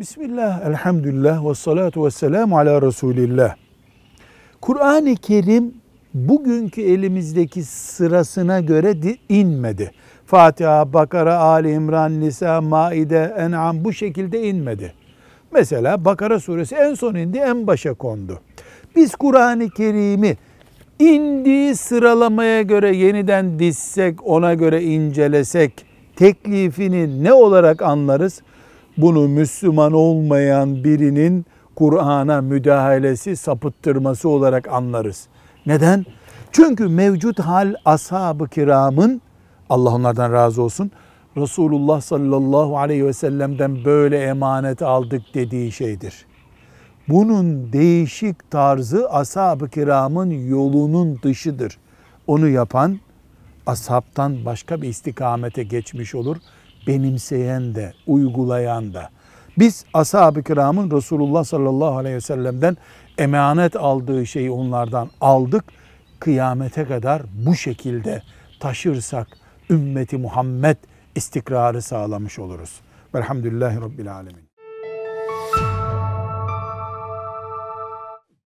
Bismillah, elhamdülillah ve salatu ve selamu ala Resulillah. Kur'an-ı Kerim bugünkü elimizdeki sırasına göre di- inmedi. Fatiha, Bakara, Ali İmran, Nisa, Maide, En'am bu şekilde inmedi. Mesela Bakara suresi en son indi, en başa kondu. Biz Kur'an-ı Kerim'i indiği sıralamaya göre yeniden dizsek, ona göre incelesek teklifini ne olarak anlarız? Bunu Müslüman olmayan birinin Kur'an'a müdahalesi, sapıttırması olarak anlarız. Neden? Çünkü mevcut hal ashab-ı kiramın, Allah onlardan razı olsun, Resulullah sallallahu aleyhi ve sellem'den böyle emanet aldık dediği şeydir. Bunun değişik tarzı ashab-ı kiramın yolunun dışıdır. Onu yapan ashabtan başka bir istikamete geçmiş olur. Benimseyen de, uygulayan da. Biz ashab-ı kiramın Resulullah sallallahu aleyhi ve sellem'den emanet aldığı şeyi onlardan aldık. Kıyamete kadar bu şekilde taşırsak ümmeti Muhammed istikrarı sağlamış oluruz. Velhamdülillahi Rabbil Alemin.